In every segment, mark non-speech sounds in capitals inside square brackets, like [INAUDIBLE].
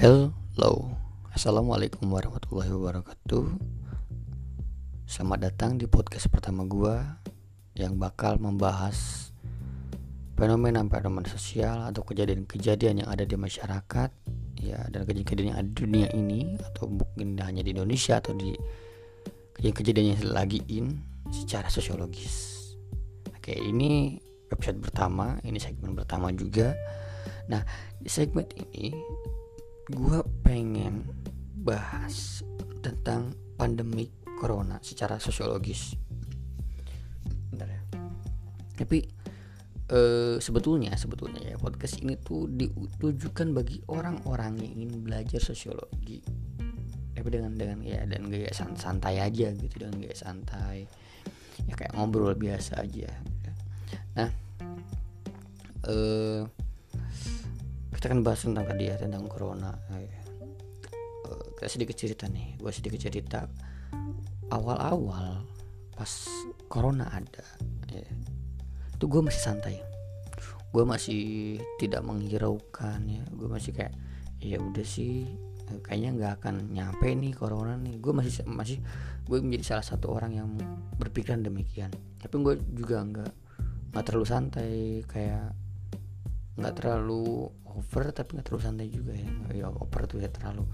Hello, assalamualaikum warahmatullahi wabarakatuh. Selamat datang di podcast pertama gua yang bakal membahas fenomena-fenomena sosial atau kejadian-kejadian yang ada di masyarakat, ya dan kejadian-kejadian yang ada di dunia ini atau mungkin hanya di Indonesia atau di kejadian-kejadian yang lagi in secara sosiologis. Oke, ini episode pertama, ini segmen pertama juga. Nah, di segmen ini gue pengen bahas tentang pandemi corona secara sosiologis. Bentar ya. Tapi eh, sebetulnya sebetulnya ya podcast ini tuh ditujukan bagi orang-orang yang ingin belajar sosiologi. Tapi dengan dengan ya dan gaya santai aja gitu dengan gaya santai. Ya kayak ngobrol biasa aja. Nah, eh kita akan bahas tentang tadi ya tentang corona. Uh, kita sedikit cerita nih gue sedikit cerita. Awal-awal pas corona ada ya, itu gue masih santai. Gue masih tidak menghiraukan ya. Gue masih kayak ya udah sih kayaknya nggak akan nyampe nih corona nih. Gue masih masih gue menjadi salah satu orang yang berpikiran demikian. Tapi gue juga nggak nggak terlalu santai kayak nggak terlalu over tapi nggak terlalu santai juga ya. Ya over tuh ya terlalu.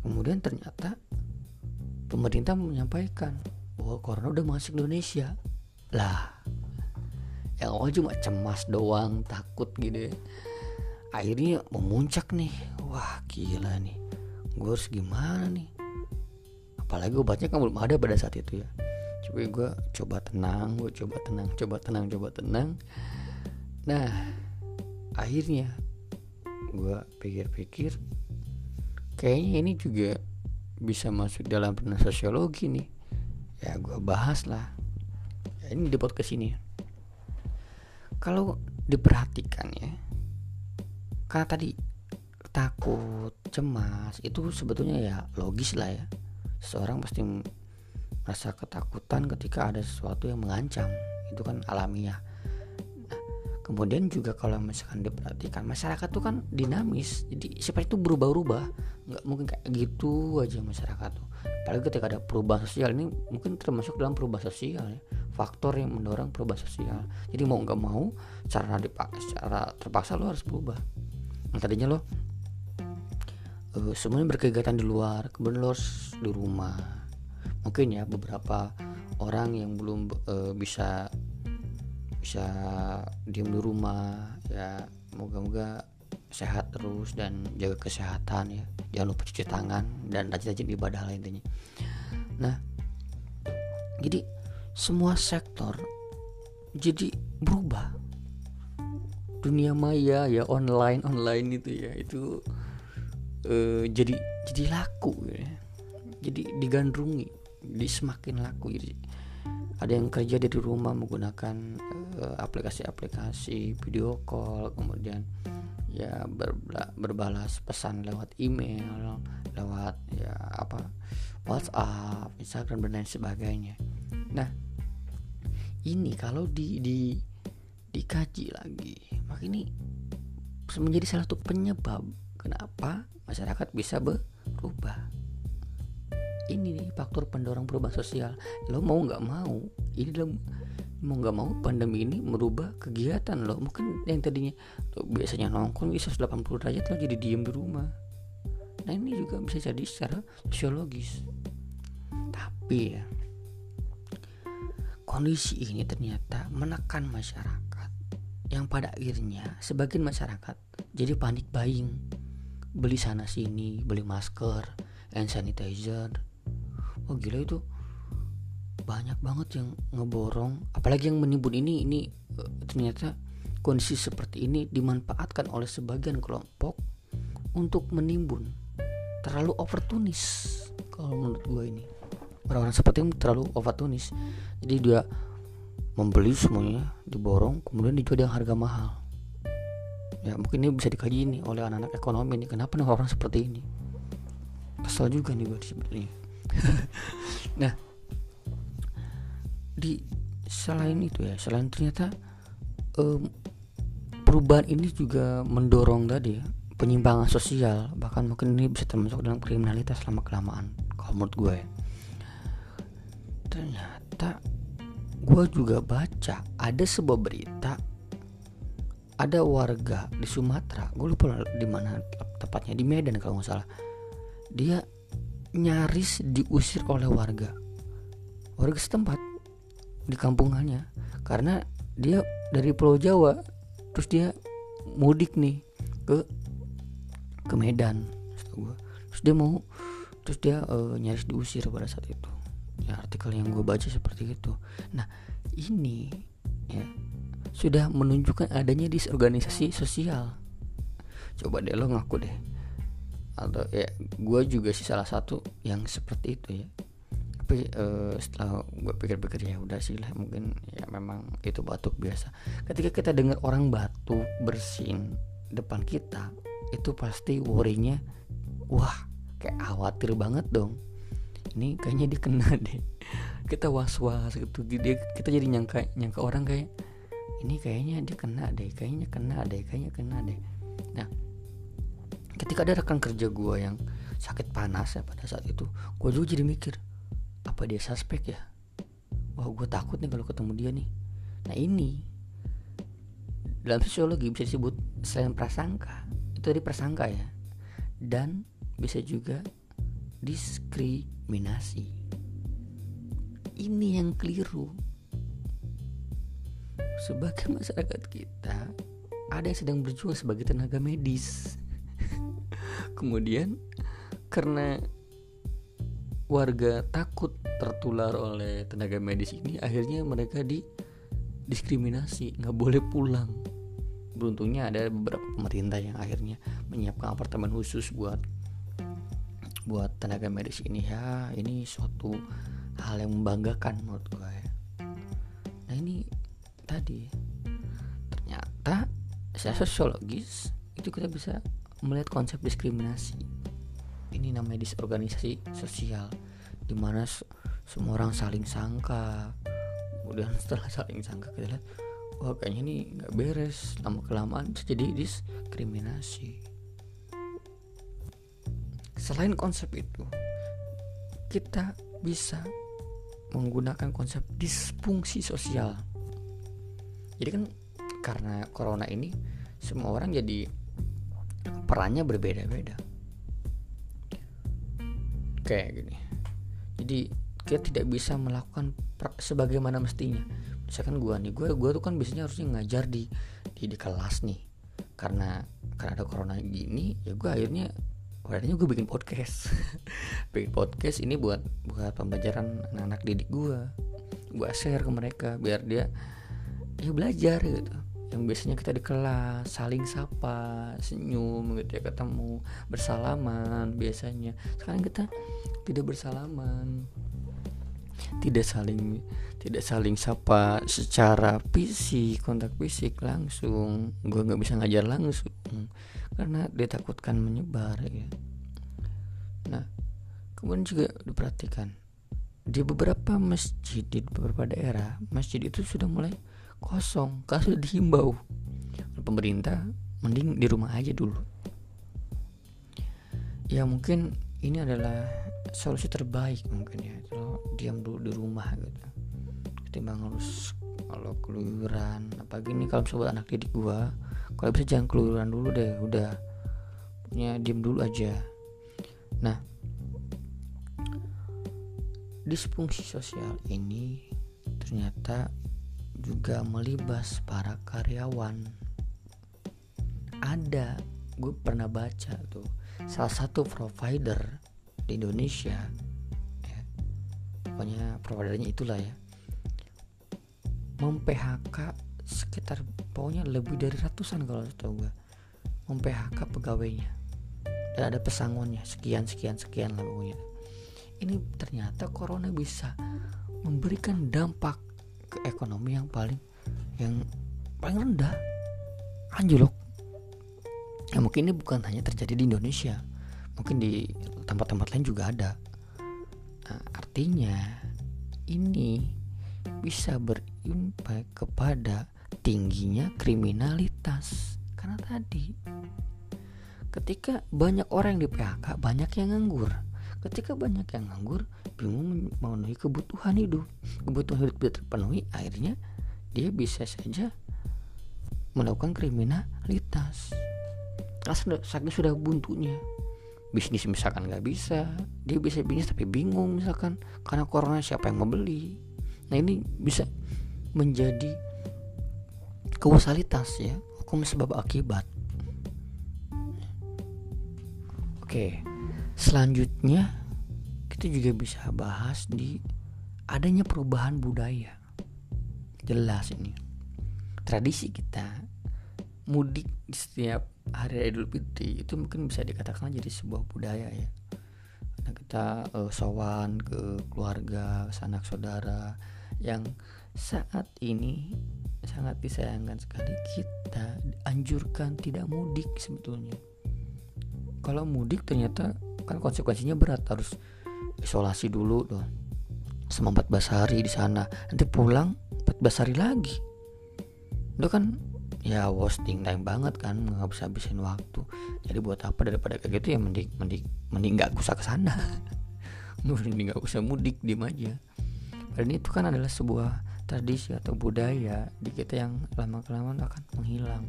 Kemudian ternyata pemerintah menyampaikan bahwa corona udah masuk Indonesia. Lah yang awal cuma cemas doang takut gitu ya. akhirnya memuncak nih. Wah gila nih. Gue harus gimana nih? Apalagi obatnya kan belum ada pada saat itu ya. Coba gue coba tenang gue coba tenang coba tenang coba tenang nah akhirnya gue pikir-pikir kayaknya ini juga bisa masuk dalam pernah sosiologi nih. Ya gue bahas lah. Ya, ini di podcast ini. Kalau diperhatikan ya karena tadi takut cemas itu sebetulnya ya logis lah ya. Seseorang pasti merasa ketakutan ketika ada sesuatu yang mengancam. Itu kan alamiah kemudian juga kalau misalkan diperhatikan masyarakat tuh kan dinamis. Jadi seperti itu berubah-ubah. Nggak mungkin kayak gitu aja masyarakat tuh. Apalagi ketika ada perubahan sosial ini mungkin termasuk dalam perubahan sosial ya. Faktor yang mendorong perubahan sosial. Jadi mau nggak mau cara dipaksa secara terpaksa lo harus berubah. Yang tadinya lo uh, semuanya berkegiatan di luar kemudian lo harus di rumah. Mungkin ya beberapa orang yang belum uh, bisa bisa diem di rumah ya moga-moga sehat terus dan jaga kesehatan ya. Jangan lupa cuci tangan dan rajin-rajin ibadah lain intinya. Nah jadi semua sektor jadi berubah. Dunia maya ya online online itu ya itu uh, jadi jadi laku ya. Jadi digandrungi jadi semakin laku. Jadi ada yang kerja dari rumah menggunakan aplikasi-aplikasi video call kemudian ya berbala, berbalas pesan lewat email lewat ya apa WhatsApp Instagram dan lain sebagainya. Nah ini kalau di di dikaji lagi maka ini menjadi salah satu penyebab kenapa masyarakat bisa berubah. Ini nih faktor pendorong perubahan sosial. Lo mau nggak mau ini lo mau nggak mau pandemi ini merubah kegiatan lo mungkin yang tadinya lo biasanya nongkrong bisa 180 derajat lo jadi diem di rumah. Nah ini juga bisa jadi secara sosiologis. Tapi ya kondisi ini ternyata menekan masyarakat yang pada akhirnya sebagian masyarakat jadi panik buying. Beli sana sini beli masker hand sanitizer. Oh gila itu banyak banget yang ngeborong. Apalagi yang menimbun ini ini uh, ternyata kondisi seperti ini dimanfaatkan oleh sebagian kelompok untuk menimbun. Terlalu oportunis kalau menurut gue ini. Orang-orang seperti ini terlalu oportunis. Jadi dia membeli semuanya diborong kemudian dijual dengan harga mahal. Ya mungkin ini bisa dikaji nih oleh anak-anak ekonomi ini. Kenapa nih orang seperti ini? Kesel juga nih gue ini. [LAUGHS] Nah di selain itu ya selain ternyata um, perubahan ini juga mendorong tadi ya penyimpangan sosial. Bahkan mungkin ini bisa termasuk dalam kriminalitas selama kelamaan kalau menurut gue ya. ternyata gue juga baca ada sebuah berita ada warga di Sumatera gue lupa di mana tepatnya di Medan kalau nggak salah. Dia nyaris diusir oleh warga warga setempat di kampungannya. Karena dia dari Pulau Jawa terus dia mudik nih ke ke Medan terus dia mau terus dia uh, nyaris diusir pada saat itu. Ya artikel yang gue baca seperti itu. Nah ini ya sudah menunjukkan adanya disorganisasi sosial. Coba deh lo ngaku deh. Atau ya gue juga sih salah satu yang seperti itu ya tapi uh, setelah gue pikir-pikir ya udah sih lah mungkin ya memang itu batuk biasa. Ketika kita dengar orang batuk bersin depan kita itu pasti worrynya wah kayak khawatir banget dong. Ini kayaknya dikena [LAUGHS] deh. Kita was was gitu dia kita jadi nyangka nyangka orang kayak ini kayaknya dia kena deh kayaknya kena deh kayaknya kena deh. Nah ketika ada rekan kerja gue yang sakit panas ya pada saat itu gue juga jadi mikir apa dia suspek ya? Wah gue takut nih kalau ketemu dia nih. Nah ini dalam sosiologi bisa disebut selain prasangka itu dari prasangka ya dan bisa juga diskriminasi. Ini yang keliru. Sebagai masyarakat kita ada yang sedang berjuang sebagai tenaga medis. [LAUGHS] Kemudian karena warga takut tertular oleh tenaga medis ini akhirnya mereka di diskriminasi nggak boleh pulang. Beruntungnya ada beberapa pemerintah yang akhirnya menyiapkan apartemen khusus buat buat tenaga medis ini. Ya ini suatu hal yang membanggakan menurut gue ya. nah ini tadi ternyata secara sosiologis itu kita bisa melihat konsep diskriminasi ini namanya disorganisasi sosial di mana semua orang saling sangka. Kemudian setelah saling sangka kita lihat wah kayaknya ini nggak beres lama kelamaan jadi diskriminasi. Selain konsep itu kita bisa menggunakan konsep disfungsi sosial. Jadi kan karena corona ini semua orang jadi perannya berbeda-beda kayak gini. Jadi kita tidak bisa melakukan sebagaimana mestinya. Misalkan gue nih gue gue tuh kan biasanya harusnya ngajar di di, di kelas nih. Karena karena ada corona gini ya gue akhirnya akhirnya gue bikin podcast. [LAUGHS] Bikin podcast ini buat buat pembelajaran anak-anak didik gue gue share ke mereka biar dia ya belajar gitu yang biasanya kita di kelas saling sapa senyum gitu ya ketemu bersalaman biasanya. Sekarang kita tidak bersalaman tidak saling tidak saling sapa secara fisik kontak fisik langsung. Gue nggak bisa ngajar langsung karena dia takutkan menyebar ya. Nah kemudian juga diperhatikan. Di beberapa masjid di beberapa daerah masjid itu sudah mulai kosong karena sudah dihimbau. Pemerintah mending di rumah aja dulu. Ya mungkin ini adalah solusi terbaik mungkin ya kalau diam dulu di rumah gitu. Ketimbang harus kalau keluyuran apa gini kalau sobat anak didik gua kalau bisa jangan keluyuran dulu deh udah. Punya diam dulu aja. Nah disfungsi sosial ini ternyata juga melibas para karyawan. Ada gue pernah baca tuh salah satu provider di Indonesia ya, pokoknya providernya itulah ya mem PHK sekitar pokoknya lebih dari ratusan kalau tahu gue mem PHK pegawainya. Dan ada pesangonnya sekian sekian sekian lah pokoknya. Ini ternyata corona bisa memberikan dampak ekonomi yang paling yang paling rendah. Anjlok ya mungkin ini bukan hanya terjadi di Indonesia. Mungkin di tempat-tempat lain juga ada. Nah, artinya ini bisa berimpak kepada tingginya kriminalitas. Karena tadi ketika banyak orang yang di PHK banyak yang nganggur ketika banyak yang nganggur bingung memenuhi kebutuhan hidup. Kebutuhan hidup tidak terpenuhi akhirnya dia bisa saja melakukan kriminalitas. Karena saking sudah buntunya. Bisnis misalkan nggak bisa dia bisa bisnis tapi bingung misalkan karena corona siapa yang mau beli nah ini bisa menjadi kausalitas ya hukum sebab akibat. Oke selanjutnya kita juga bisa bahas di adanya perubahan budaya. Jelas ini. Tradisi kita mudik di setiap hari Idul Fitri itu mungkin bisa dikatakan jadi sebuah budaya ya. Karena kita uh, sowan ke keluarga sanak saudara yang saat ini sangat disayangkan sekali. Kita anjurkan tidak mudik sebetulnya. Kalau mudik ternyata kan konsekuensinya berat harus isolasi dulu dong. Selama 14 hari di sana. Nanti pulang 14 hari lagi. Itu kan ya wasting time banget kan nggak bisa habisin waktu. Jadi buat apa daripada kayak gitu ya mending mending mending nggak usah ke sana [LAUGHS] mending nggak usah mudik diem aja. Dan itu kan adalah sebuah tradisi atau budaya di kita yang lama kelamaan akan menghilang.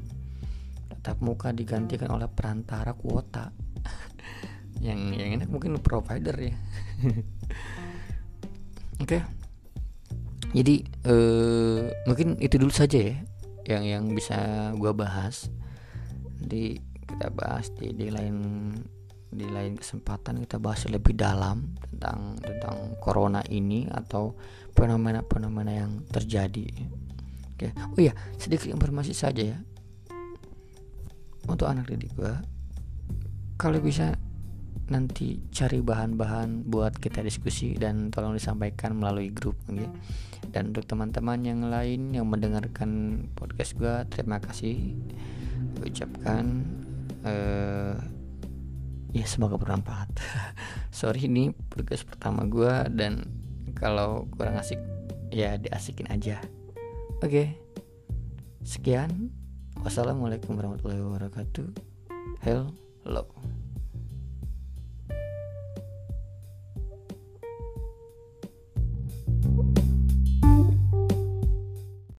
Tetap muka digantikan oleh perantara kuota yang yang enak mungkin provider ya [LAUGHS] oke okay. jadi eh, mungkin itu dulu saja ya yang yang bisa gue bahas di kita bahas di, di lain di lain kesempatan kita bahas lebih dalam tentang tentang corona ini atau fenomena-fenomena yang terjadi. Oke. Oh iya, sedikit informasi saja ya. Untuk anak didik gue kalau bisa nanti cari bahan-bahan buat kita diskusi dan tolong disampaikan melalui grup okay? dan untuk teman-teman yang lain yang mendengarkan podcast gue terima kasih. Ucapkan uh, ya semoga bermanfaat. [LAUGHS] Sorry ini podcast pertama gue dan kalau kurang asik ya diasikin aja. Oke? Okay. sekian. Wassalamualaikum warahmatullahi wabarakatuh. Hello